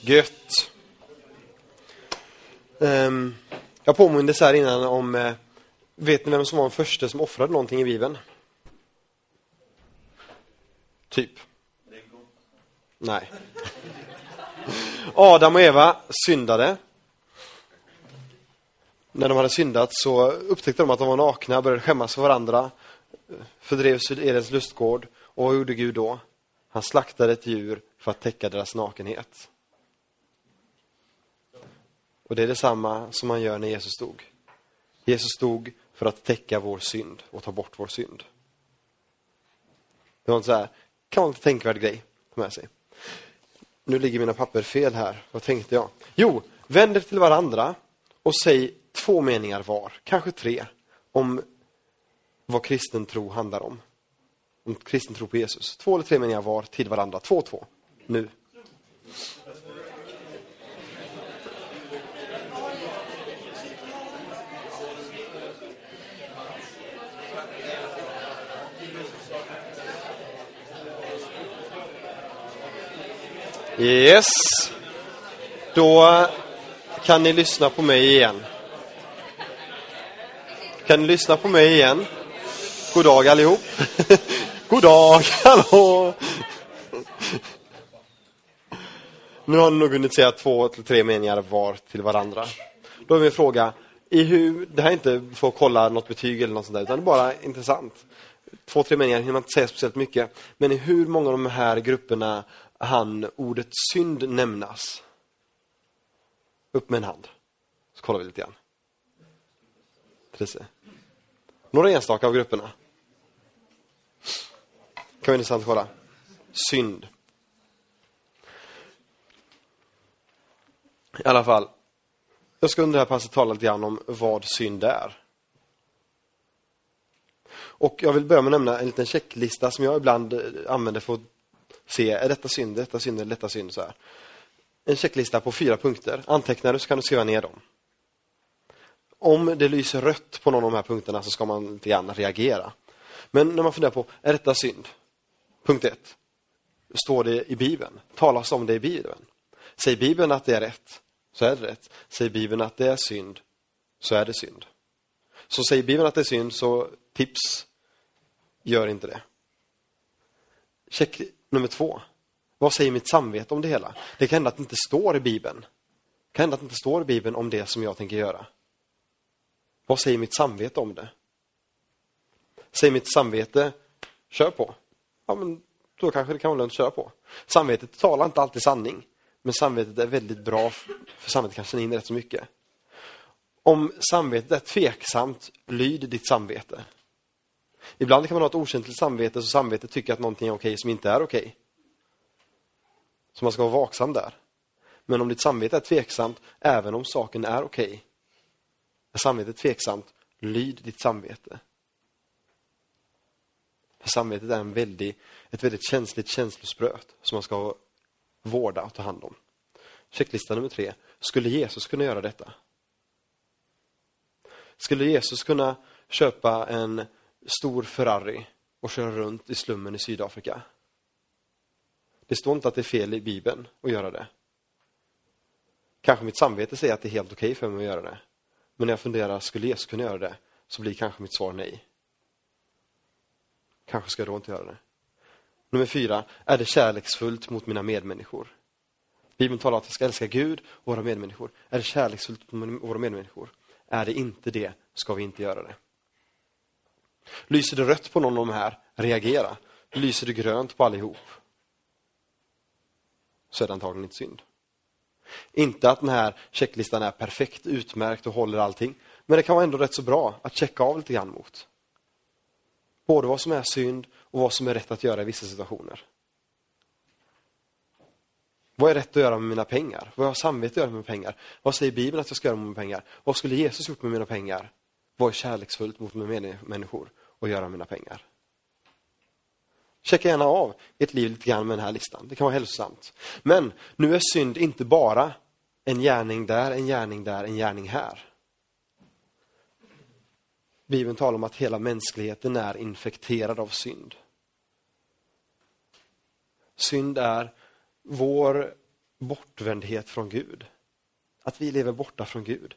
Gött. Um, jag påmindes här innan om, uh, vet ni vem som var den första som offrade någonting i Bibeln? Typ. Nej. Adam och Eva syndade. När de hade syndat så upptäckte de att de var nakna, började skämmas för varandra, fördrevs ur Edens lustgård. Och vad gjorde Gud då? Han slaktade ett djur för att täcka deras nakenhet. Och det är detsamma som man gör när Jesus dog. Jesus dog för att täcka vår synd och ta bort vår synd. Det var en så här, kan vara en tänkvärd grej att med sig. Nu ligger mina papper fel här. Vad tänkte jag? Jo, vänd er till varandra och säg två meningar var, kanske tre, om vad kristen tro handlar om. Om kristen tro på Jesus. Två eller tre meningar var till varandra. Två och två. Nu. Yes. Då kan ni lyssna på mig igen. Kan ni lyssna på mig igen? God dag allihop. God dag, hallå! Nu har ni nog hunnit säga två till tre meningar var till varandra. Då är min fråga, i hur, det här är inte för att kolla något betyg eller något sånt där, utan det är bara intressant. Två, tre meningar hinner man inte säga speciellt mycket. Men i hur många av de här grupperna han ordet synd nämnas? Upp med en hand. Så kollar vi lite grann. Några enstaka av grupperna. kan vara intressant att kolla. Synd. I alla fall. Jag ska under det här passet tala lite grann om vad synd är. Och jag vill börja med att nämna en liten checklista som jag ibland eh, använder för att se, är detta synd, detta synd eller detta synd? Så här. En checklista på fyra punkter. Antecknar du så kan du skriva ner dem. Om det lyser rött på någon av de här punkterna så ska man lite grann reagera. Men när man funderar på, är detta synd? Punkt ett. Står det i Bibeln? Talas om det i Bibeln? Säger Bibeln att det är rätt, så är det rätt. Säger Bibeln att det är synd, så är det synd. Så säger Bibeln att det är synd, så tips, gör inte det. Check nummer två. Vad säger mitt samvete om det hela? Det kan hända att det inte står i Bibeln. Det kan hända att det inte står i Bibeln om det som jag tänker göra. Vad säger mitt samvete om det? Säger mitt samvete, kör på. Ja, men då kanske det kan vara lönt att köra på. Samvetet talar inte alltid sanning. Men samvetet är väldigt bra, för samvetet kan känna in rätt så mycket. Om samvetet är tveksamt, lyd ditt samvete. Ibland kan man ha ett okänsligt samvete, så samvetet tycker att någonting är okej som inte är okej. Så man ska vara vaksam där. Men om ditt samvete är tveksamt, även om saken är okej, är samvetet tveksamt, lyd ditt samvete. För samvetet är en väldigt, ett väldigt känsligt känslospröt som man ska vårda och ta hand om. Checklista nummer tre. Skulle Jesus kunna göra detta? Skulle Jesus kunna köpa en stor Ferrari och köra runt i slummen i Sydafrika? Det står inte att det är fel i Bibeln att göra det. Kanske mitt samvete säger att det är helt okej okay för mig att göra det. Men när jag funderar, skulle Jesus kunna göra det? Så blir kanske mitt svar nej. Kanske ska jag då inte göra det. Nummer fyra, är det kärleksfullt mot mina medmänniskor? Bibeln talar om att vi ska älska Gud och våra medmänniskor. Är det kärleksfullt mot våra medmänniskor? Är det inte det, ska vi inte göra det. Lyser det rött på någon av de här, reagera. Lyser det grönt på allihop, så är det antagligen inte synd. Inte att den här checklistan är perfekt utmärkt och håller allting. Men det kan vara ändå rätt så bra att checka av lite grann mot. Både vad som är synd och vad som är rätt att göra i vissa situationer. Vad är rätt att göra med mina pengar? Vad har samvete att göra med mina pengar? Vad säger Bibeln att jag ska göra med mina pengar? Vad skulle Jesus gjort med mina pengar? Vad är kärleksfullt mot mina människor och göra mina pengar? Checka gärna av ert liv lite grann med den här listan. Det kan vara hälsosamt. Men nu är synd inte bara en gärning där, en gärning där, en gärning här. Bibeln talar om att hela mänskligheten är infekterad av synd. Synd är vår bortvändhet från Gud. Att vi lever borta från Gud.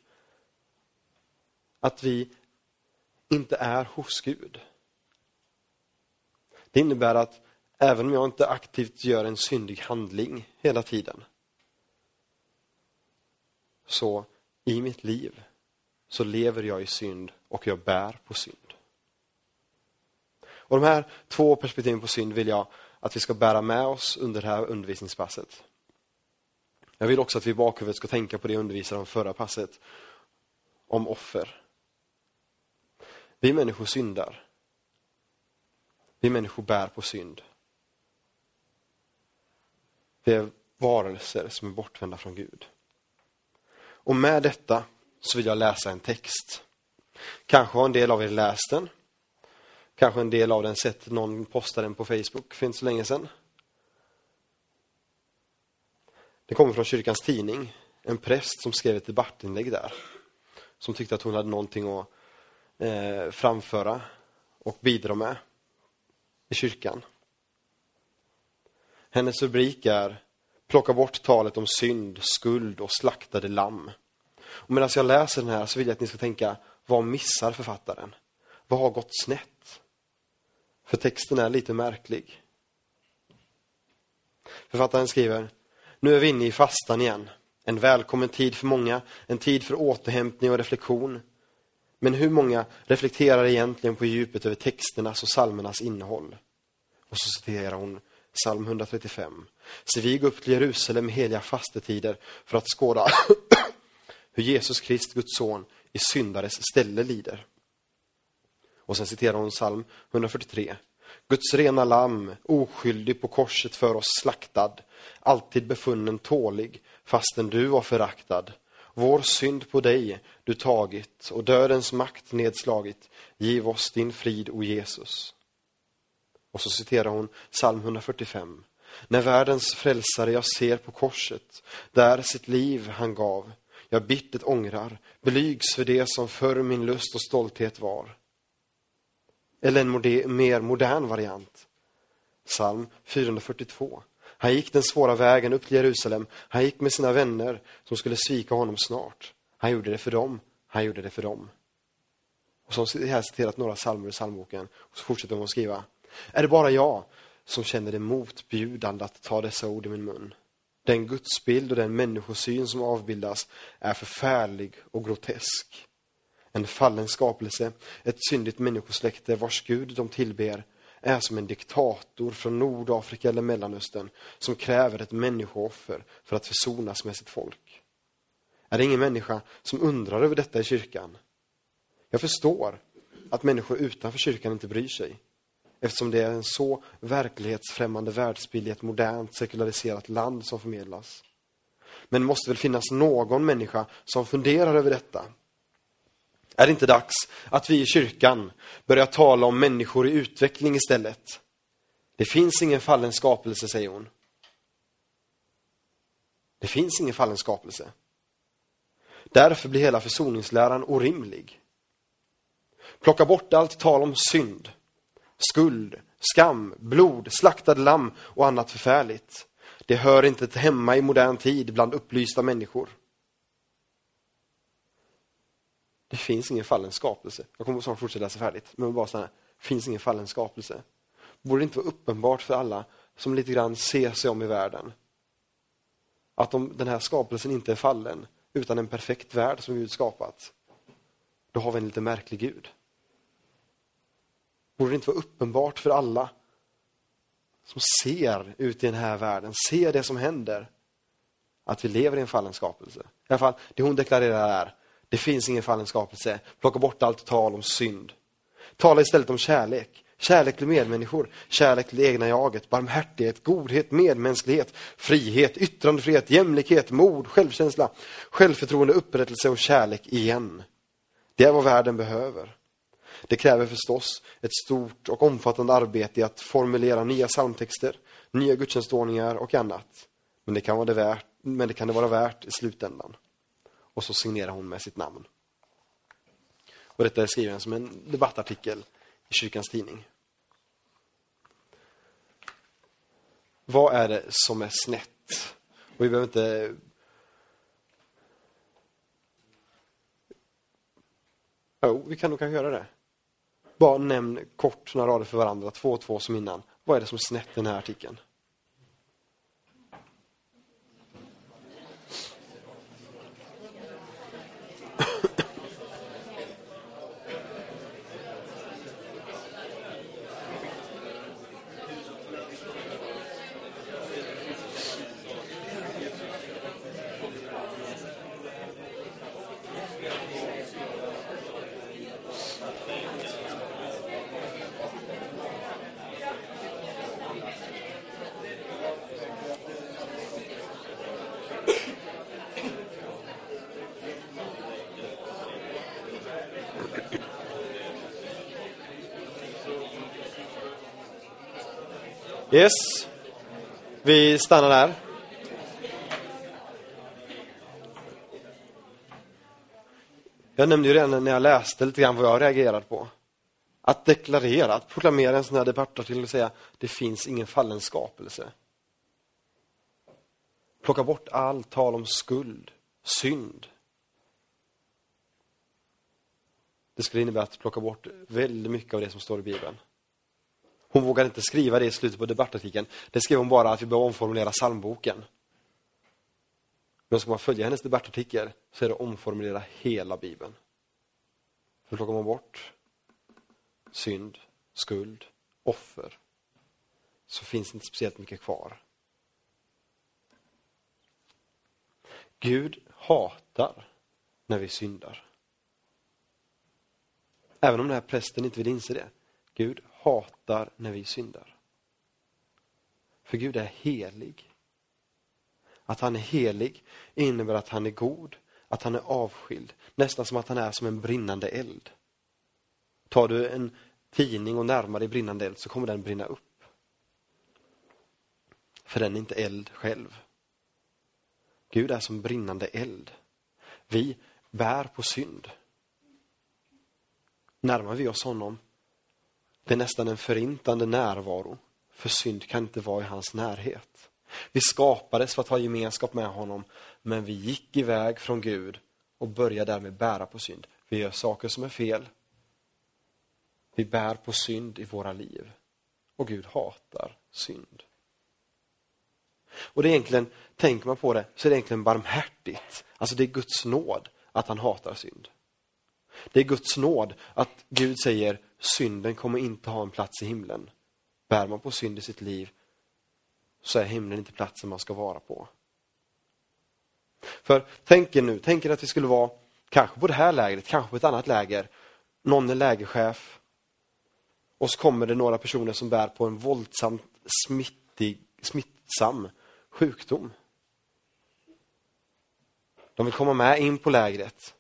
Att vi inte är hos Gud. Det innebär att även om jag inte aktivt gör en syndig handling hela tiden så i mitt liv så lever jag i synd och jag bär på synd. Och De här två perspektiven på synd vill jag att vi ska bära med oss under det här undervisningspasset. Jag vill också att vi i bakhuvudet ska tänka på det jag undervisade om förra passet, om offer. Vi människor syndar. Vi människor bär på synd. Vi är varelser som är bortvända från Gud. Och med detta så vill jag läsa en text. Kanske har en del av er läst den. Kanske en del av den sett någon posta den på Facebook för inte så länge sedan. Det kommer från kyrkans tidning. En präst som skrev ett debattinlägg där. Som tyckte att hon hade någonting att eh, framföra och bidra med i kyrkan. Hennes rubrik är Plocka bort talet om synd, skuld och slaktade lamm. Och medan jag läser den här så vill jag att ni ska tänka, vad missar författaren? Vad har gått snett? För texten är lite märklig. Författaren skriver, nu är vi inne i fastan igen. En välkommen tid för många, en tid för återhämtning och reflektion. Men hur många reflekterar egentligen på djupet över texternas och salmernas innehåll? Och så citerar hon psalm 135. Se, vi går upp till Jerusalem i heliga fastetider för att skåda hur Jesus Krist, Guds son, i syndares ställe lider. Och sen citerar hon psalm 143. Guds rena lamm, oskyldig på korset för oss slaktad, alltid befunnen tålig, fastän du var föraktad. Vår synd på dig du tagit och dödens makt nedslagit. Giv oss din frid, o Jesus. Och så citerar hon psalm 145. När världens frälsare jag ser på korset, där sitt liv han gav, jag bittert ångrar, blygs för det som förr min lust och stolthet var. Eller en mer modern variant. Psalm 442. Han gick den svåra vägen upp till Jerusalem. Han gick med sina vänner som skulle svika honom snart. Han gjorde det för dem. Han gjorde det för dem. Och så har jag citerat några psalmer i psalmboken. Och så fortsätter hon att skriva. Är det bara jag som känner det motbjudande att ta dessa ord i min mun? Den gudsbild och den människosyn som avbildas är förfärlig och grotesk. En fallen skapelse, ett syndigt människosläkte vars Gud de tillber är som en diktator från Nordafrika eller Mellanöstern som kräver ett människooffer för att försonas med sitt folk. Är det ingen människa som undrar över detta i kyrkan? Jag förstår att människor utanför kyrkan inte bryr sig eftersom det är en så verklighetsfrämmande världsbild i ett modernt sekulariserat land som förmedlas. Men det måste väl finnas någon människa som funderar över detta är det inte dags att vi i kyrkan börjar tala om människor i utveckling istället? Det finns ingen fallen skapelse, säger hon. Det finns ingen fallen skapelse. Därför blir hela försoningsläran orimlig. Plocka bort allt tal om synd, skuld, skam, blod, slaktad lamm och annat förfärligt. Det hör inte hemma i modern tid bland upplysta människor. Det finns ingen fallen skapelse. Jag kommer snart fortsätta läsa färdigt. Men bara så här, det finns ingen fallen skapelse. Borde det inte vara uppenbart för alla som lite grann ser sig om i världen att om den här skapelsen inte är fallen utan en perfekt värld som Gud skapat, då har vi en lite märklig Gud. Borde det inte vara uppenbart för alla som ser ut i den här världen, ser det som händer, att vi lever i en fallen skapelse. I alla fall, det hon deklarerar är, det finns ingen fallen skapelse. Plocka bort allt tal om synd. Tala istället om kärlek. Kärlek till medmänniskor, kärlek till det egna jaget, barmhärtighet, godhet, medmänsklighet, frihet, yttrandefrihet, jämlikhet, mod, självkänsla, självförtroende, upprättelse och kärlek igen. Det är vad världen behöver. Det kräver förstås ett stort och omfattande arbete i att formulera nya psalmtexter, nya gudstjänstordningar och annat. Men det kan vara det värt, men det kan det vara värt i slutändan. Och så signerar hon med sitt namn. Och detta är skriven som en debattartikel i kyrkans tidning. Vad är det som är snett? Och vi behöver inte Jo, vi kan nog kanske göra det. Bara nämn kort några rader för varandra, två och två som innan. Vad är det som är snett i den här artikeln? Yes. Vi stannar där. Jag nämnde ju redan när jag läste lite grann vad jag reagerade på. Att deklarera, att proklamera en sån här debattartikel och säga det finns ingen fallen skapelse. Plocka bort allt tal om skuld, synd. Det skulle innebära att plocka bort väldigt mycket av det som står i Bibeln. Hon vågade inte skriva det i slutet på debattartikeln. Det skrev hon bara att vi behöver omformulera psalmboken. Men ska man följa hennes debattartikel så är det att omformulera hela Bibeln. För plockar man bort synd, skuld, offer så finns det inte speciellt mycket kvar. Gud hatar när vi syndar. Även om den här prästen inte vill inse det. Gud hatar när vi syndar. För Gud är helig. Att han är helig innebär att han är god, att han är avskild. Nästan som att han är som en brinnande eld. Tar du en tidning och närmar dig brinnande eld så kommer den brinna upp. För den är inte eld själv. Gud är som brinnande eld. Vi bär på synd. Närmar vi oss honom det är nästan en förintande närvaro, för synd kan inte vara i hans närhet. Vi skapades för att ha gemenskap med honom, men vi gick iväg från Gud och började därmed bära på synd. Vi gör saker som är fel. Vi bär på synd i våra liv. Och Gud hatar synd. Och det är egentligen, tänker man på det, så är det egentligen barmhärtigt. Alltså det är Guds nåd att han hatar synd. Det är Guds nåd att Gud säger synden kommer inte ha en plats i himlen. Bär man på synd i sitt liv så är himlen inte platsen man ska vara på. För tänk er nu, tänk er att vi skulle vara kanske på det här lägret, kanske på ett annat läger. Någon är lägerchef och så kommer det några personer som bär på en våldsamt smittig, smittsam sjukdom. De vill komma med in på lägret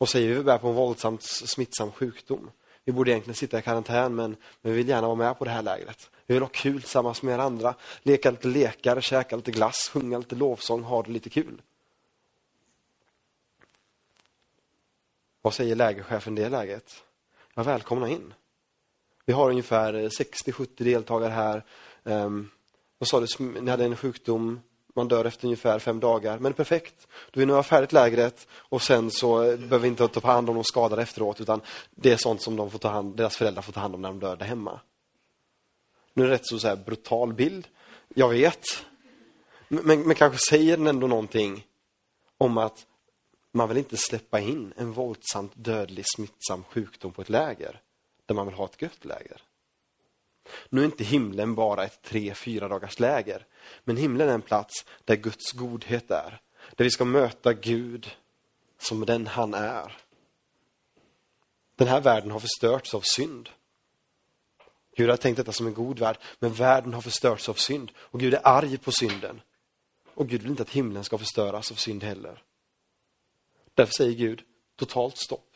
och säger att vi bär på en våldsamt smittsam sjukdom. Vi borde egentligen sitta i karantän men, men vi vill gärna vara med på det här lägret. Vi vill ha kul tillsammans med er andra, leka lite lekar, käka lite glass, sjunga lite lovsång, ha det lite kul. Vad säger lägerchefen i det läget? Ja, välkomna in. Vi har ungefär 60-70 deltagare här. Ehm, vad sa du, ni hade en sjukdom, man dör efter ungefär fem dagar. Men perfekt, då är ni färdigt lägret och sen så behöver vi inte ta hand om de skadade efteråt utan det är sånt som de får ta hand, deras föräldrar får ta hand om när de dör där hemma. Nu är det rätt så, så här brutal bild, jag vet. Men, men kanske säger den ändå någonting om att man vill inte släppa in en våldsamt dödlig smittsam sjukdom på ett läger där man vill ha ett gött läger. Nu är inte himlen bara ett tre, fyra dagars läger. Men himlen är en plats där Guds godhet är. Där vi ska möta Gud som den han är. Den här världen har förstörts av synd. Gud har tänkt detta som en god värld, men världen har förstörts av synd. Och Gud är arg på synden. Och Gud vill inte att himlen ska förstöras av synd heller. Därför säger Gud totalt stopp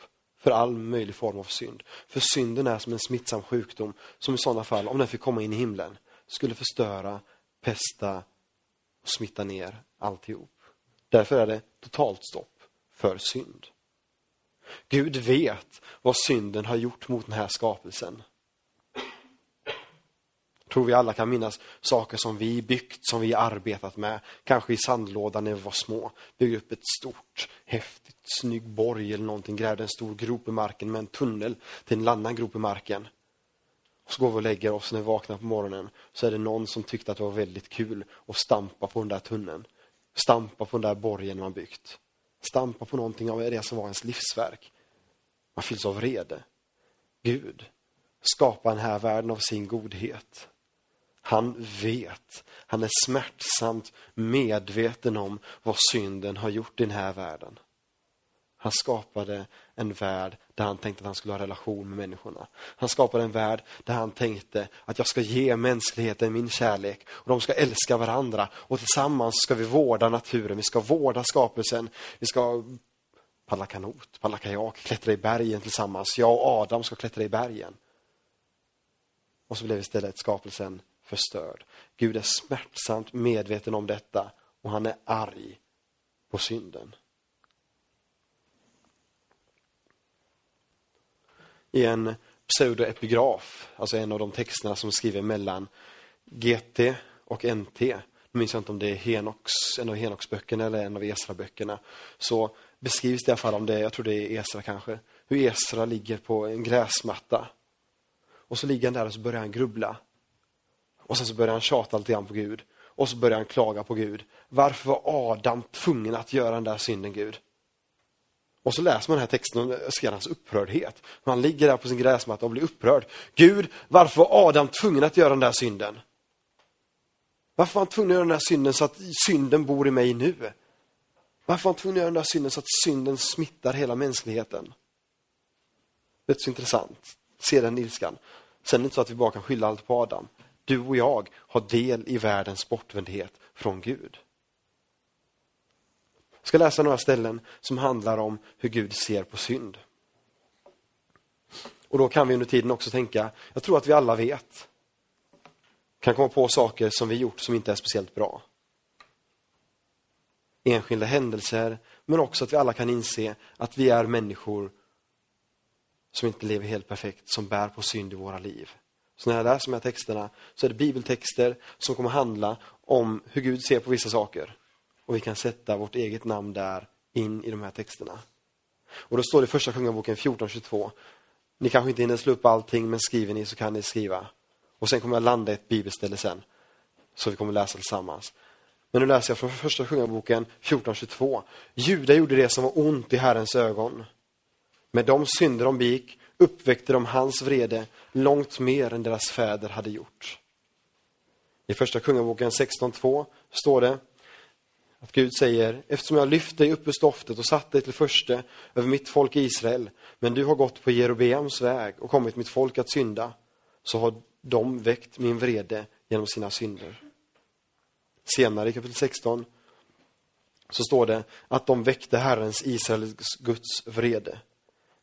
för all möjlig form av synd. För synden är som en smittsam sjukdom som i sådana fall, om den fick komma in i himlen, skulle förstöra, pesta och smitta ner alltihop. Därför är det totalt stopp för synd. Gud vet vad synden har gjort mot den här skapelsen tror vi alla kan minnas saker som vi byggt, som vi arbetat med. Kanske i sandlådan när vi var små. Byggde upp ett stort, häftigt, snygg borg eller någonting. Grävde en stor grop i marken med en tunnel till en annan grop i marken. Och så går vi och lägger oss när vi vaknar på morgonen. Så är det någon som tyckte att det var väldigt kul att stampa på den där tunneln. Stampa på den där borgen man byggt. Stampa på någonting av det som var ens livsverk. Man fylls av vrede. Gud skapar den här världen av sin godhet. Han vet, han är smärtsamt medveten om vad synden har gjort i den här världen. Han skapade en värld där han tänkte att han skulle ha relation med människorna. Han skapade en värld där han tänkte att jag ska ge mänskligheten min kärlek och de ska älska varandra och tillsammans ska vi vårda naturen, vi ska vårda skapelsen, vi ska paddla kanot, paddla kajak, klättra i bergen tillsammans. Jag och Adam ska klättra i bergen. Och så blev istället skapelsen förstörd. Gud är smärtsamt medveten om detta och han är arg på synden. I en pseudoepigraf, alltså en av de texterna som skriver mellan GT och NT, nu minns jag inte om det är Henoks, en av Henoks böckerna eller en av Esra-böckerna, så beskrivs det i alla fall om det, jag tror det är Esra kanske, hur Esra ligger på en gräsmatta. Och så ligger han där och så börjar han grubbla. Och sen så börjar han tjata lite grann på Gud. Och så börjar han klaga på Gud. Varför var Adam tvungen att göra den där synden, Gud? Och så läser man den här texten och ser hans upprördhet. Han ligger där på sin gräsmatta och blir upprörd. Gud, varför var Adam tvungen att göra den där synden? Varför var han tvungen att göra den där synden så att synden bor i mig nu? Varför var han tvungen att göra den där synden så att synden smittar hela mänskligheten? Det är så intressant. Se den ilskan. Sen är det inte så att vi bara kan skylla allt på Adam. Du och jag har del i världens bortvändhet från Gud. Jag ska läsa några ställen som handlar om hur Gud ser på synd. Och då kan vi under tiden också tänka, jag tror att vi alla vet, kan komma på saker som vi gjort som inte är speciellt bra. Enskilda händelser, men också att vi alla kan inse att vi är människor som inte lever helt perfekt, som bär på synd i våra liv. Så när jag läser de här texterna så är det bibeltexter som kommer handla om hur Gud ser på vissa saker. Och vi kan sätta vårt eget namn där in i de här texterna. Och då står det i första Kungaboken 14.22. Ni kanske inte hinner slå upp allting, men skriver ni så kan ni skriva. Och sen kommer jag landa i ett bibelställe sen. Så vi kommer läsa tillsammans. Men nu läser jag från första Kungaboken 14.22. Juda gjorde det som var ont i Herrens ögon. Med de synder de begick uppväckte de hans vrede långt mer än deras fäder hade gjort. I första Kungaboken 16.2 står det att Gud säger, eftersom jag lyft dig upp ur stoftet och satt dig till förste över mitt folk Israel, men du har gått på Jerobeams väg och kommit mitt folk att synda, så har de väckt min vrede genom sina synder. Senare i kapitel 16 så står det att de väckte Herrens, Israels Guds vrede.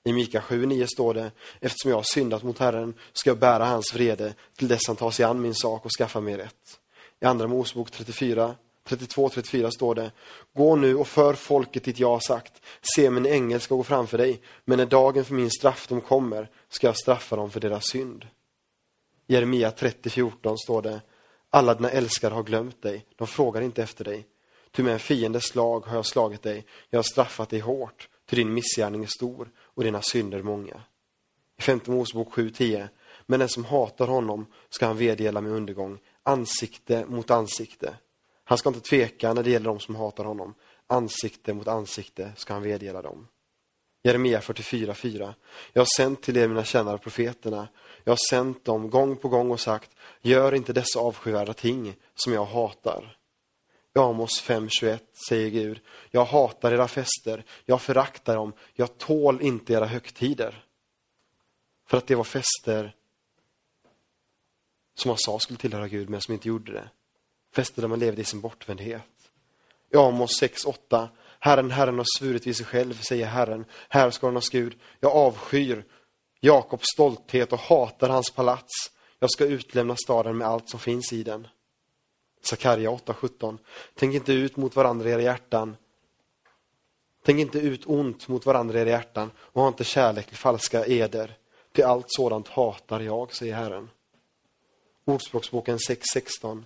I Mika 7.9 står det, eftersom jag har syndat mot Herren ska jag bära hans vrede till dess han tar sig an min sak och skaffar mig rätt. I Andra Mosebok 34 32-34 står det Gå nu och för folket dit jag har sagt Se min ängel ska gå framför dig men när dagen för min straffdom kommer ska jag straffa dem för deras synd. I Jeremia 30-14 står det Alla dina älskare har glömt dig, de frågar inte efter dig. Ty med en fiendes slag har jag slagit dig, jag har straffat dig hårt, ty din missgärning är stor och dina synder många. I femte Mosebok 7.10 Men den som hatar honom ska han vedergälla med undergång, ansikte mot ansikte. Han ska inte tveka när det gäller de som hatar honom. Ansikte mot ansikte ska han vedergälla dem. Jeremia 44.4 Jag har sänt till er mina tjänare profeterna. Jag har sänt dem gång på gång och sagt Gör inte dessa avskyvärda ting som jag hatar. I Amos 5.21 säger Gud Jag hatar era fester, jag föraktar dem, jag tål inte era högtider. För att det var fester som man sa skulle tillhöra Gud men som inte gjorde det. Fester där man levde i sin bortvändhet. I Amos 6.8 Herren, Herren har svurit vid sig själv, säger Herren, härskarnas Gud. Jag avskyr Jakobs stolthet och hatar hans palats. Jag ska utlämna staden med allt som finns i den. Sakarja 8.17 Tänk inte ut mot varandra i era hjärtan. Tänk inte ut ont mot varandra i era hjärtan och ha inte kärlek till falska eder. Till allt sådant hatar jag, säger Herren. Ordspråksboken 6.16.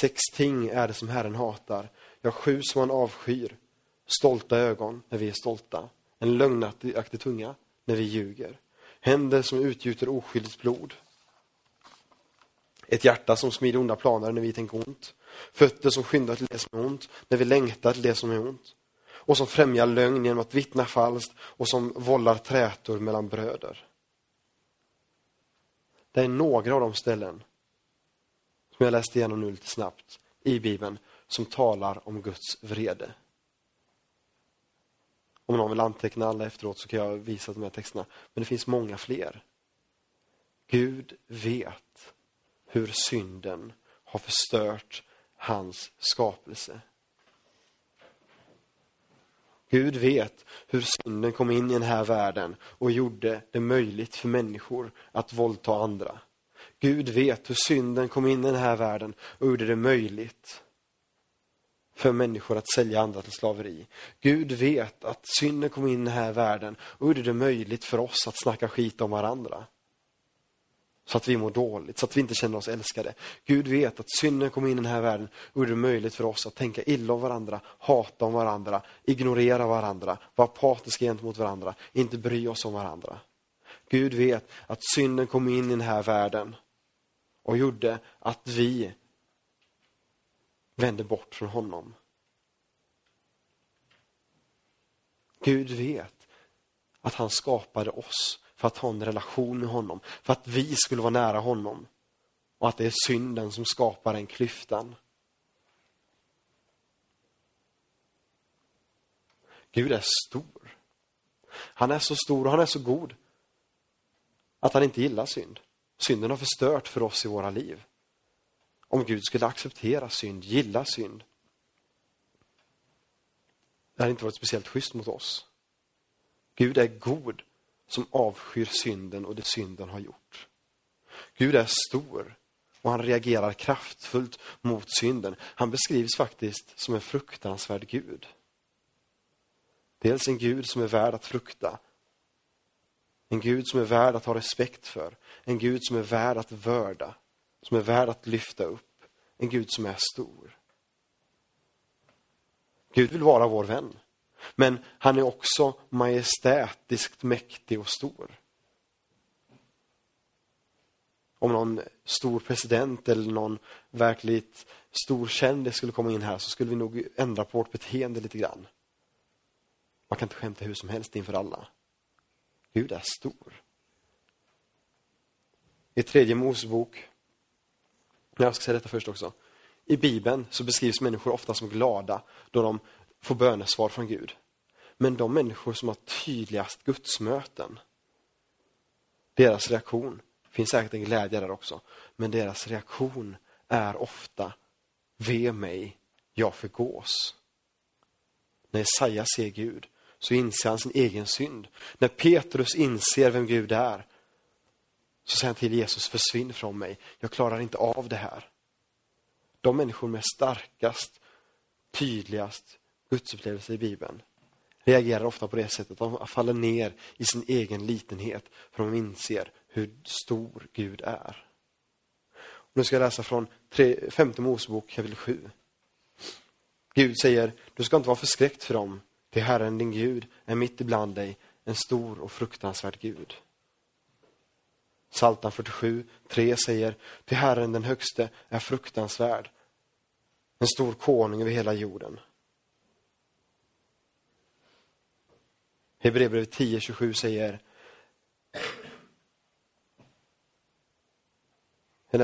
Sex ting är det som Herren hatar, ja sju som han avskyr. Stolta ögon när vi är stolta, en lögnaktig tunga när vi ljuger. Händer som utgjuter oskyldigt blod. Ett hjärta som smider onda planer när vi tänker ont. Fötter som skyndar till det som är ont, när vi längtar till det som är ont. Och som främjar lögn genom att vittna falskt och som vållar trätor mellan bröder. Det är några av de ställen som jag läste igenom nu lite snabbt i Bibeln som talar om Guds vrede. Om någon vill anteckna alla efteråt så kan jag visa de här texterna. Men det finns många fler. Gud vet hur synden har förstört hans skapelse. Gud vet hur synden kom in i den här världen och gjorde det möjligt för människor att våldta andra. Gud vet hur synden kom in i den här världen och gjorde det möjligt för människor att sälja andra till slaveri. Gud vet att synden kom in i den här världen och gjorde det möjligt för oss att snacka skit om varandra. Så att vi mår dåligt, så att vi inte känner oss älskade. Gud vet att synden kom in i den här världen och gjorde det möjligt för oss att tänka illa om varandra, hata om varandra, ignorera varandra, vara apatiska gentemot varandra, inte bry oss om varandra. Gud vet att synden kom in i den här världen och gjorde att vi vände bort från honom. Gud vet att han skapade oss för att ha en relation med honom, för att vi skulle vara nära honom. Och att det är synden som skapar den klyftan. Gud är stor. Han är så stor och han är så god att han inte gillar synd. Synden har förstört för oss i våra liv. Om Gud skulle acceptera synd, gilla synd, det hade inte varit speciellt schysst mot oss. Gud är god som avskyr synden och det synden har gjort. Gud är stor och han reagerar kraftfullt mot synden. Han beskrivs faktiskt som en fruktansvärd Gud. Dels en Gud som är värd att frukta. En Gud som är värd att ha respekt för. En Gud som är värd att vörda. Som är värd att lyfta upp. En Gud som är stor. Gud vill vara vår vän. Men han är också majestätiskt mäktig och stor. Om någon stor president eller någon verkligt stor kändis skulle komma in här så skulle vi nog ändra på vårt beteende lite grann. Man kan inte skämta hur som helst inför alla. Gud är stor. I tredje Mosebok, jag ska säga detta först också. I Bibeln så beskrivs människor ofta som glada då de få bönesvar från Gud. Men de människor som har tydligast gudsmöten, deras reaktion, finns säkert en glädje där också, men deras reaktion är ofta Ve mig, jag förgås. När Jesaja ser Gud så inser han sin egen synd. När Petrus inser vem Gud är så säger han till Jesus, försvinn från mig, jag klarar inte av det här. De människor med starkast, tydligast gudsupplevelse i Bibeln reagerar ofta på det sättet. De faller ner i sin egen litenhet för de inser hur stor Gud är. Nu ska jag läsa från femte Mosebok kapitel 7. Gud säger, du ska inte vara förskräckt för dem. Till Herren din Gud är mitt ibland dig en stor och fruktansvärd Gud. Psaltaren 47, 3 säger, till Herren den högste är fruktansvärd, en stor konung över hela jorden. Hebreerbrevet 10.27 säger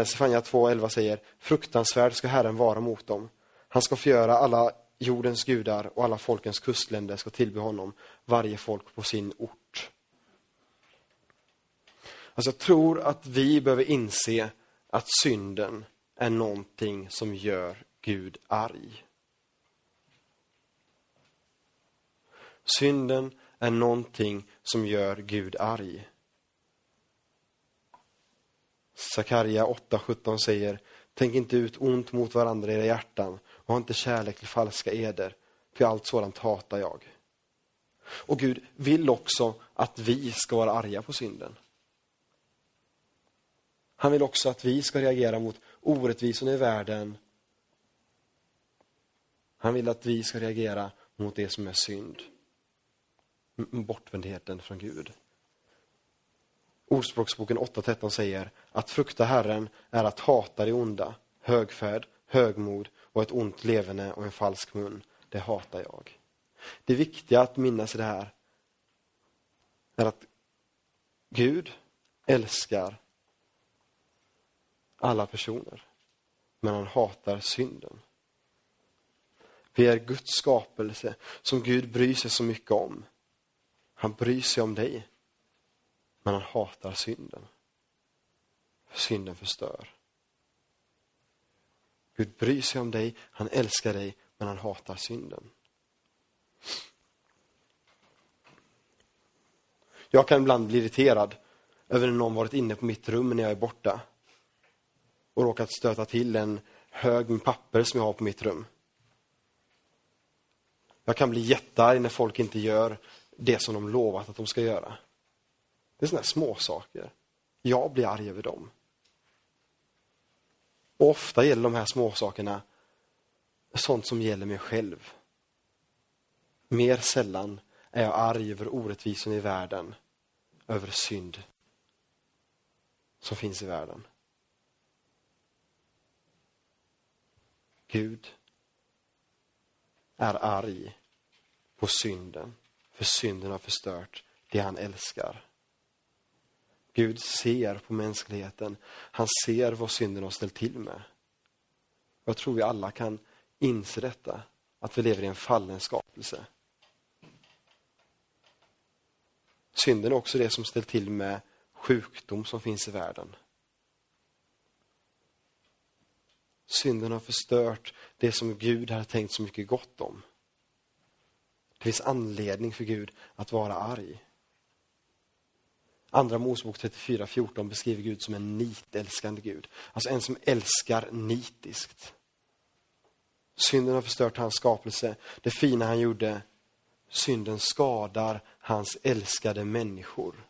Sefania 2.11 säger Fruktansvärd ska Herren vara mot dem. Han ska förgöra alla jordens gudar och alla folkens kustländer ska tillbe honom, varje folk på sin ort. Alltså jag tror att vi behöver inse att synden är någonting som gör Gud arg. Synden är någonting som gör Gud arg. Sakaria 8.17 säger Tänk inte ut ont mot varandra i era hjärtan och ha inte kärlek till falska eder, för allt sådant hatar jag. Och Gud vill också att vi ska vara arga på synden. Han vill också att vi ska reagera mot orättvisorna i världen. Han vill att vi ska reagera mot det som är synd. Bortvändheten från Gud. Ordspråksboken 8.13 säger att frukta Herren är att hata det onda, högfärd, högmod och ett ont leverne och en falsk mun. Det hatar jag. Det viktiga att minnas i det här är att Gud älskar alla personer, men han hatar synden. Vi är Guds skapelse som Gud bryr sig så mycket om. Han bryr sig om dig, men han hatar synden. Synden förstör. Gud bryr sig om dig, han älskar dig, men han hatar synden. Jag kan ibland bli irriterad över när någon varit inne på mitt rum när jag är borta och råkat stöta till en hög med papper som jag har på mitt rum. Jag kan bli jättearg när folk inte gör det som de lovat att de ska göra. Det är sådana små saker. Jag blir arg över dem. Och ofta gäller de här små sakerna sånt som gäller mig själv. Mer sällan är jag arg över orättvisorna i världen, över synd som finns i världen. Gud är arg på synden, för synden har förstört det han älskar. Gud ser på mänskligheten. Han ser vad synden har ställt till med. Jag tror vi alla kan inse detta, att vi lever i en fallen skapelse. Synden är också det som ställt till med sjukdom som finns i världen. Synden har förstört det som Gud har tänkt så mycket gott om. Det finns anledning för Gud att vara arg. Andra Mosebok 34.14 beskriver Gud som en nitälskande Gud. Alltså en som älskar nitiskt. Synden har förstört hans skapelse, det fina han gjorde. Synden skadar hans älskade människor.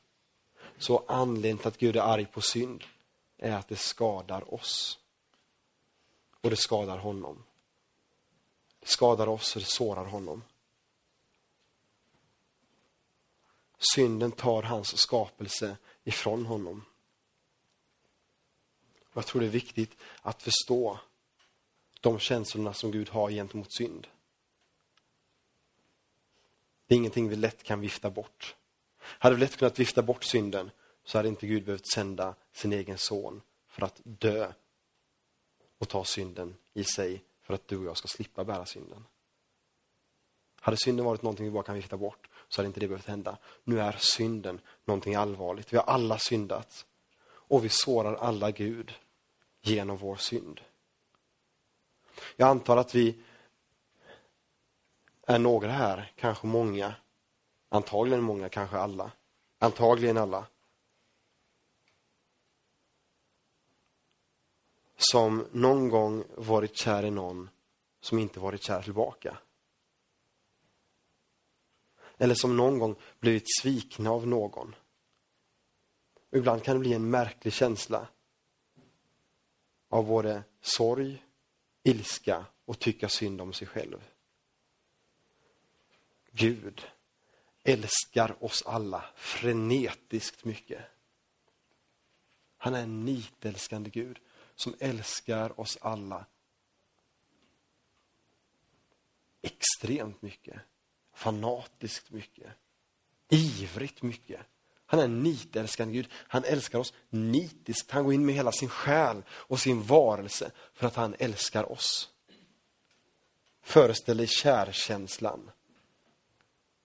Så anledningen till att Gud är arg på synd är att det skadar oss. Och det skadar honom. Det skadar oss och det sårar honom. Synden tar hans skapelse ifrån honom. Jag tror det är viktigt att förstå de känslorna som Gud har gentemot synd. Det är ingenting vi lätt kan vifta bort. Hade vi lätt kunnat vifta bort synden så hade inte Gud behövt sända sin egen son för att dö och ta synden i sig för att du och jag ska slippa bära synden. Hade synden varit någonting vi bara kan vifta bort så hade inte det behövt hända. Nu är synden någonting allvarligt. Vi har alla syndat. Och vi sårar alla Gud genom vår synd. Jag antar att vi är några här, kanske många, antagligen många, kanske alla, antagligen alla, som någon gång varit kär i någon som inte varit kär tillbaka. Eller som någon gång blivit svikna av någon. Ibland kan det bli en märklig känsla av både sorg, ilska och tycka synd om sig själv. Gud älskar oss alla frenetiskt mycket. Han är en nitälskande Gud som älskar oss alla extremt mycket fanatiskt mycket. Ivrigt mycket. Han är en nitälskande Gud. Han älskar oss nitiskt. Han går in med hela sin själ och sin varelse för att han älskar oss. Föreställ dig kärkänslan.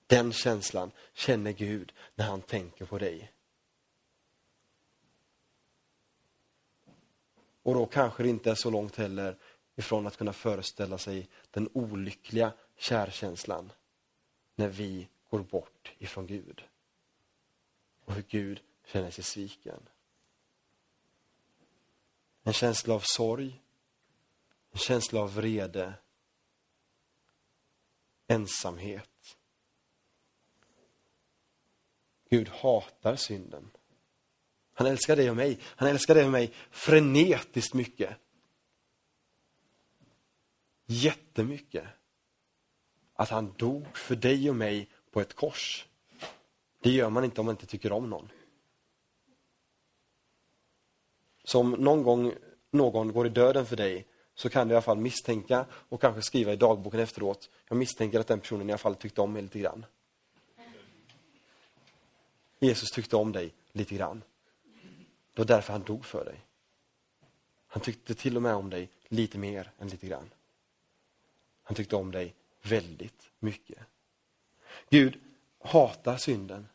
Den känslan känner Gud när han tänker på dig. Och då kanske det inte är så långt heller ifrån att kunna föreställa sig den olyckliga kärkänslan när vi går bort ifrån Gud. Och hur Gud känner sig sviken. En känsla av sorg, en känsla av vrede, ensamhet. Gud hatar synden. Han älskar dig och mig. Han älskar dig och mig frenetiskt mycket. Jättemycket. Att han dog för dig och mig på ett kors. Det gör man inte om man inte tycker om någon. Så om någon gång någon går i döden för dig så kan du i alla fall misstänka och kanske skriva i dagboken efteråt. Jag misstänker att den personen i alla fall tyckte om mig lite grann. Jesus tyckte om dig lite grann. Det var därför han dog för dig. Han tyckte till och med om dig lite mer än lite grann. Han tyckte om dig väldigt mycket. Gud hatar synden,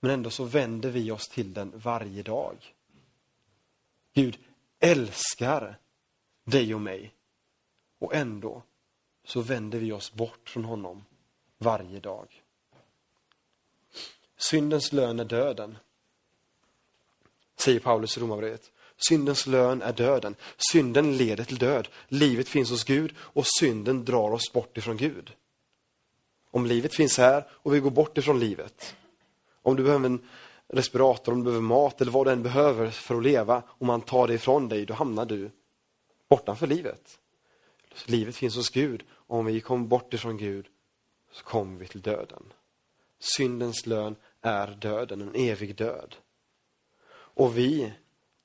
men ändå så vänder vi oss till den varje dag. Gud älskar dig och mig och ändå så vänder vi oss bort från honom varje dag. Syndens lön är döden, säger Paulus i Romarbrevet. Syndens lön är döden. Synden leder till död. Livet finns hos Gud och synden drar oss bort ifrån Gud. Om livet finns här och vi går bort ifrån livet. Om du behöver en respirator, om du behöver mat eller vad du än behöver för att leva. Om man tar det ifrån dig, då hamnar du bortanför livet. Livet finns hos Gud. Och om vi kommer bort ifrån Gud så kommer vi till döden. Syndens lön är döden, en evig död. Och vi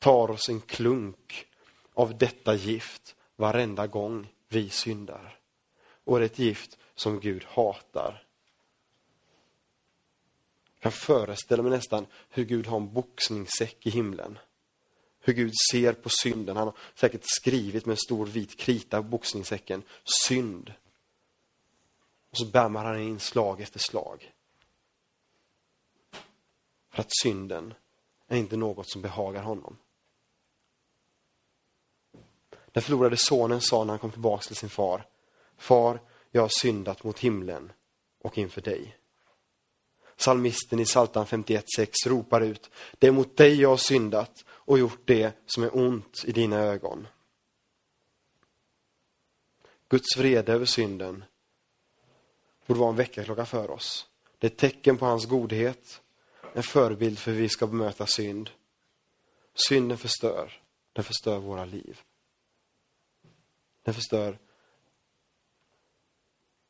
tar oss en klunk av detta gift varenda gång vi syndar. Och det är ett gift som Gud hatar. Jag kan föreställa mig nästan hur Gud har en boxningssäck i himlen. Hur Gud ser på synden. Han har säkert skrivit med en stor vit krita på boxningssäcken, synd. Och så bämmar han in slag efter slag. För att synden är inte något som behagar honom. Den förlorade sonen sa när han kom tillbaka till sin far, Far, jag har syndat mot himlen och inför dig. Salmisten i Psaltaren 51.6 ropar ut, det är mot dig jag har syndat och gjort det som är ont i dina ögon. Guds vrede över synden borde vara en väckarklocka för oss. Det är ett tecken på hans godhet, en förebild för hur vi ska bemöta synd. Synden förstör, den förstör våra liv. Den förstör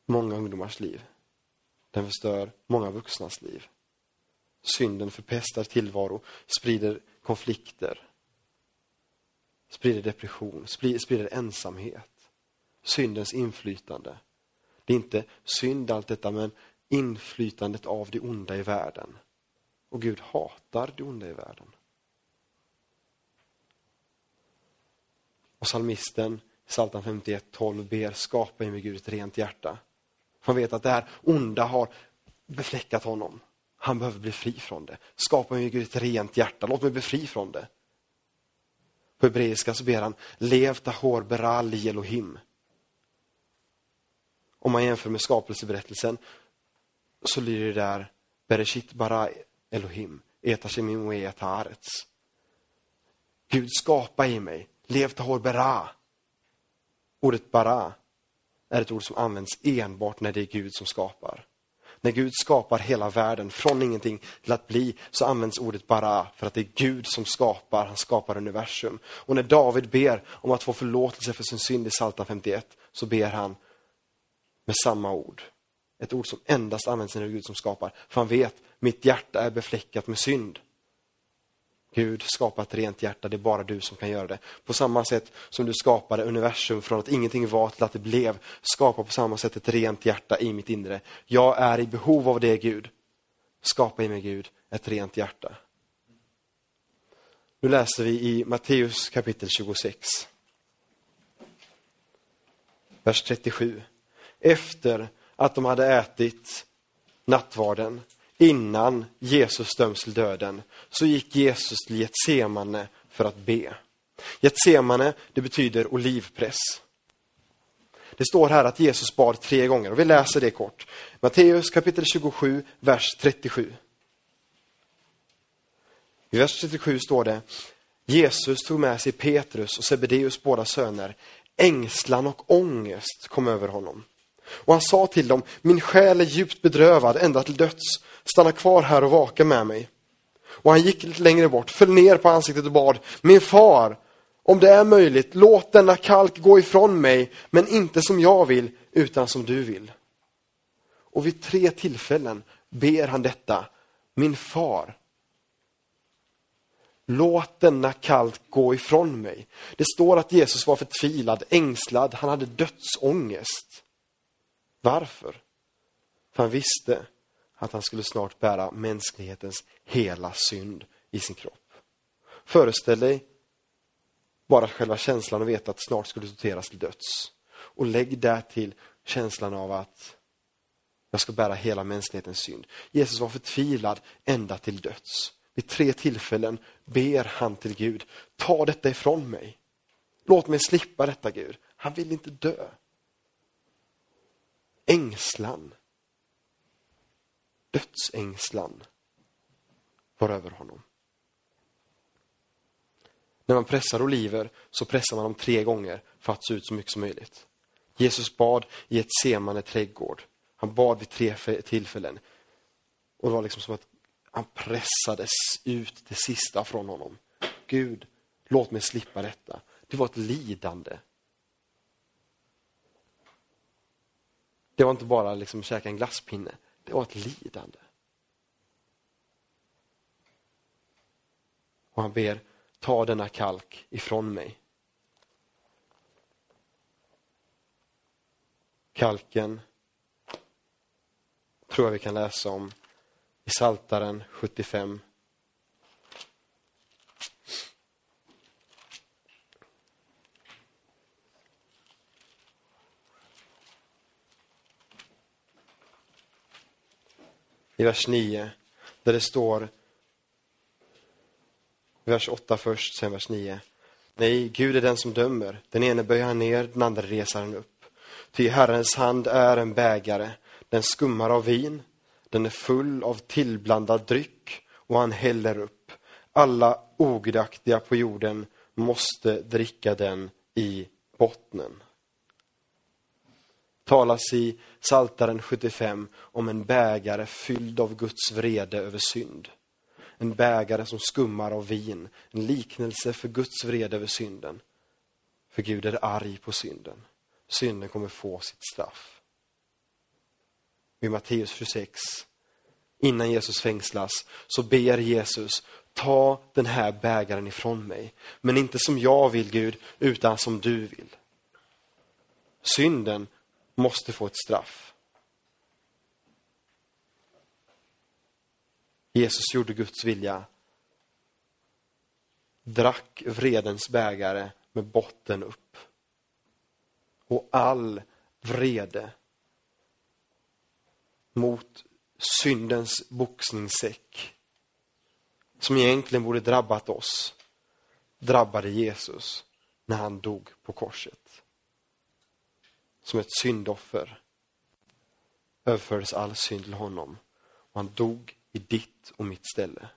många ungdomars liv. Den förstör många vuxnas liv. Synden förpestar tillvaro, sprider konflikter, sprider depression, sprider ensamhet. Syndens inflytande. Det är inte synd allt detta, men inflytandet av det onda i världen. Och Gud hatar det onda i världen. Och salmisten Psaltaren 51, 12 ber, skapa i mig Gud ett rent hjärta. Han vet att det här onda har befläckat honom. Han behöver bli fri från det. Skapa i mig Gud ett rent hjärta, låt mig bli fri från det. På hebreiska så ber han, lev tahor beral Elohim. Om man jämför med skapelseberättelsen så lyder det där Bereshit bara Elohim, etashemim och etarets. Gud skapa i mig, lev tahor bera. Ordet bara är ett ord som används enbart när det är Gud som skapar. När Gud skapar hela världen från ingenting till att bli så används ordet bara för att det är Gud som skapar, han skapar universum. Och när David ber om att få förlåtelse för sin synd i Psaltaren 51 så ber han med samma ord. Ett ord som endast används när det är Gud som skapar. För han vet, mitt hjärta är befläckat med synd. Gud, skapa ett rent hjärta, det är bara du som kan göra det. På samma sätt som du skapade universum från att ingenting var till att det blev, skapa på samma sätt ett rent hjärta i mitt inre. Jag är i behov av det, Gud. Skapa i mig, Gud, ett rent hjärta. Nu läser vi i Matteus kapitel 26. Vers 37. Efter att de hade ätit nattvarden innan Jesus döms till döden, så gick Jesus till Getsemane för att be. Getsemane, det betyder olivpress. Det står här att Jesus bad tre gånger och vi läser det kort. Matteus kapitel 27, vers 37. I vers 37 står det Jesus tog med sig Petrus och Sebedeus båda söner. Ängslan och ångest kom över honom. Och han sa till dem, min själ är djupt bedrövad ända till döds. Stanna kvar här och vaka med mig. Och han gick lite längre bort, föll ner på ansiktet och bad, min far, om det är möjligt, låt denna kalk gå ifrån mig, men inte som jag vill, utan som du vill. Och vid tre tillfällen ber han detta, min far, låt denna kalk gå ifrån mig. Det står att Jesus var förtvivlad, ängslad, han hade dödsångest. Varför? För han visste att han skulle snart bära mänsklighetens hela synd i sin kropp. Föreställ dig bara själva känslan att veta att snart skulle torteras till döds. Och lägg därtill känslan av att jag ska bära hela mänsklighetens synd. Jesus var förtvivlad ända till döds. Vid tre tillfällen ber han till Gud, ta detta ifrån mig. Låt mig slippa detta Gud. Han vill inte dö. Ängslan, dödsängslan var över honom. När man pressar oliver så pressar man dem tre gånger för att se ut så mycket som möjligt. Jesus bad i ett semane trädgård. Han bad vid tre tillfällen. Och det var liksom som att han pressades ut det sista från honom. Gud, låt mig slippa detta. Det var ett lidande. Det var inte bara liksom käka en glasspinne. Det var ett lidande. Och han ber, ta denna kalk ifrån mig. Kalken tror jag vi kan läsa om i Saltaren 75. I vers 9, där det står, vers 8 först, sen vers 9. Nej, Gud är den som dömer. Den ene böjer han ner, den andra reser han upp. Ty Herrens hand är en bägare, den skummar av vin, den är full av tillblandad dryck och han häller upp. Alla ogudaktiga på jorden måste dricka den i bottnen. Talas i Saltaren 75 om en bägare fylld av Guds vrede över synd. En bägare som skummar av vin, en liknelse för Guds vrede över synden. För Gud är arg på synden. Synden kommer få sitt straff i Matteus 26, innan Jesus fängslas, så ber Jesus, ta den här bägaren ifrån mig. Men inte som jag vill Gud, utan som du vill. Synden måste få ett straff. Jesus gjorde Guds vilja. Drack vredens bägare med botten upp. Och all vrede mot syndens boxningssäck som egentligen borde drabbat oss drabbade Jesus när han dog på korset. Som ett syndoffer överfördes all synd till honom och han dog i ditt och mitt ställe.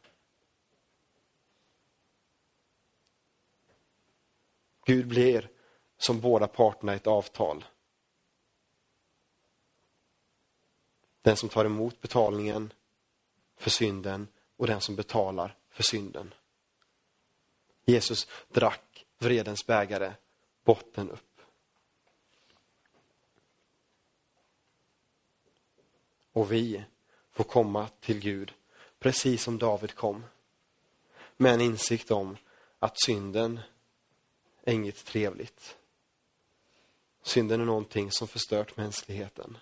Gud blir som båda parterna i ett avtal. Den som tar emot betalningen för synden och den som betalar för synden. Jesus drack vredens bägare, botten upp. Och vi får komma till Gud precis som David kom. Med en insikt om att synden är inget trevligt. Synden är någonting som förstört mänskligheten.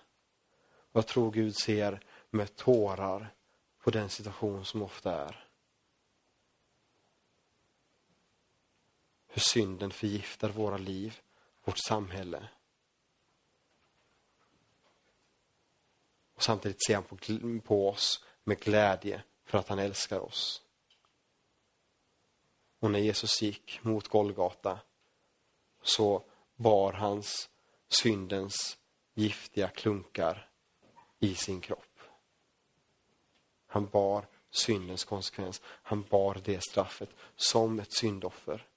Jag tror Gud ser med tårar på den situation som ofta är. Hur synden förgiftar våra liv, vårt samhälle. Och samtidigt ser han på, på oss med glädje för att han älskar oss. Och när Jesus gick mot Golgata så bar hans syndens giftiga klunkar i sin kropp. Han bar syndens konsekvens. Han bar det straffet som ett syndoffer.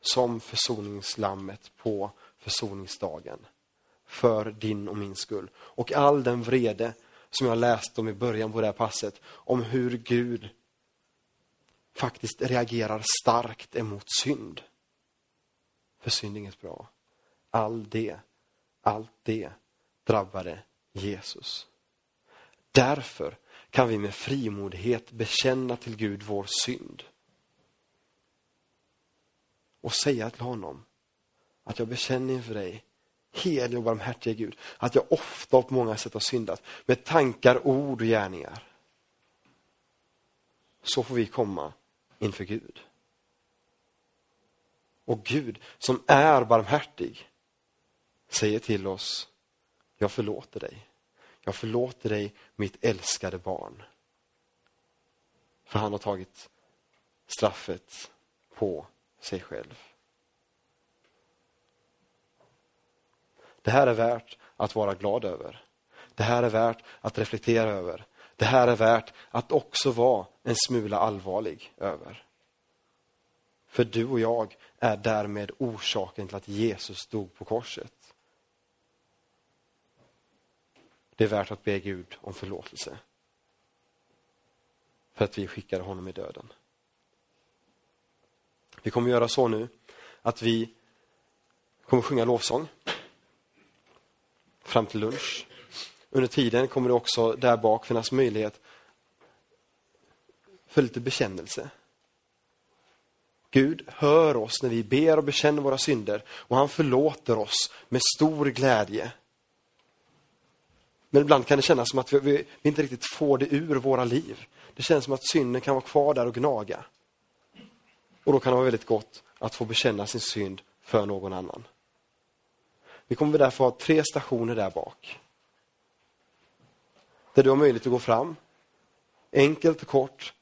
Som försoningslammet på försoningsdagen. För din och min skull. Och all den vrede som jag läste om i början på det här passet. Om hur Gud faktiskt reagerar starkt emot synd. För synd är inget bra. All det, allt det drabbade Jesus. Därför kan vi med frimodighet bekänna till Gud vår synd. Och säga till honom att jag bekänner inför dig, helig och barmhärtige Gud, att jag ofta och på många sätt har syndat med tankar, ord och gärningar. Så får vi komma inför Gud. Och Gud som är barmhärtig säger till oss, jag förlåter dig. Jag förlåter dig mitt älskade barn. För han har tagit straffet på sig själv. Det här är värt att vara glad över. Det här är värt att reflektera över. Det här är värt att också vara en smula allvarlig över. För du och jag är därmed orsaken till att Jesus dog på korset. Det är värt att be Gud om förlåtelse. För att vi skickade honom i döden. Vi kommer göra så nu att vi kommer sjunga lovsång fram till lunch. Under tiden kommer det också där bak finnas möjlighet för lite bekännelse. Gud hör oss när vi ber och bekänner våra synder och han förlåter oss med stor glädje. Men ibland kan det kännas som att vi, vi, vi, inte riktigt får det ur våra liv. Det känns som att synden kan vara kvar där och gnaga. Och då kan det vara väldigt gott att få bekänna sin synd för någon annan. Vi kommer därför ha tre stationer där bak. Där du har möjlighet att gå fram, enkelt och kort,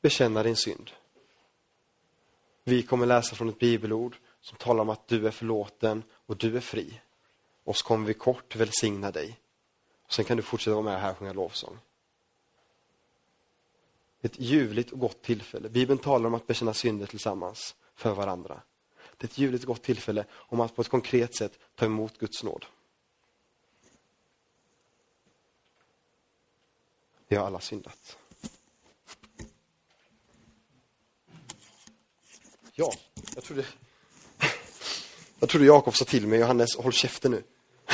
bekänna din synd. Vi kommer läsa från ett bibelord som talar om att du är förlåten och du är fri. Och så kommer vi kort välsigna dig. Och sen kan du fortsätta vara med här och sjunga lovsång. Ett ljuvligt och gott tillfälle. Bibeln talar om att bekänna synder tillsammans för varandra. Det är ett ljuvligt och gott tillfälle om att på ett konkret sätt ta emot Guds nåd. Vi har alla syndat. Ja, jag trodde, jag trodde Jakob sa till mig, Johannes, håll käften nu.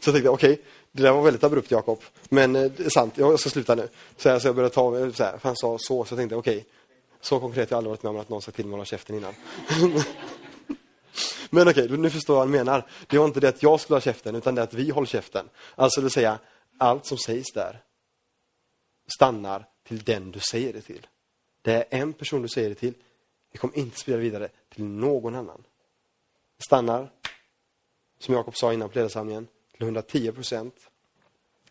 Så jag tänkte, okej, okay, det där var väldigt abrupt Jakob, men eh, det är sant, jag ska sluta nu. Så jag, så jag började ta, så här, för han sa så, så jag tänkte, okej, okay, så konkret har jag aldrig varit med om att någon sagt till mig att hålla käften innan. men okej, okay, nu förstår jag vad han menar. Det var inte det att jag skulle ha käften, utan det att vi håller käften. Alltså det vill säga, allt som sägs där stannar till den du säger det till. Det är en person du säger det till, det kommer inte sprida vidare till någon annan. Det stannar, som Jakob sa innan på ledarsamlingen, till 110 procent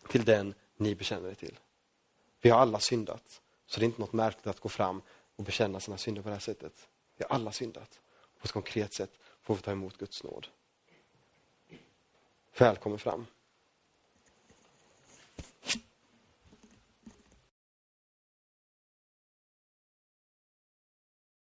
till den ni bekänner er till. Vi har alla syndat, så det är inte något märkligt att gå fram och bekänna sina synder på det här sättet. Vi har alla syndat. På ett konkret sätt får vi ta emot Guds nåd. Välkommen fram.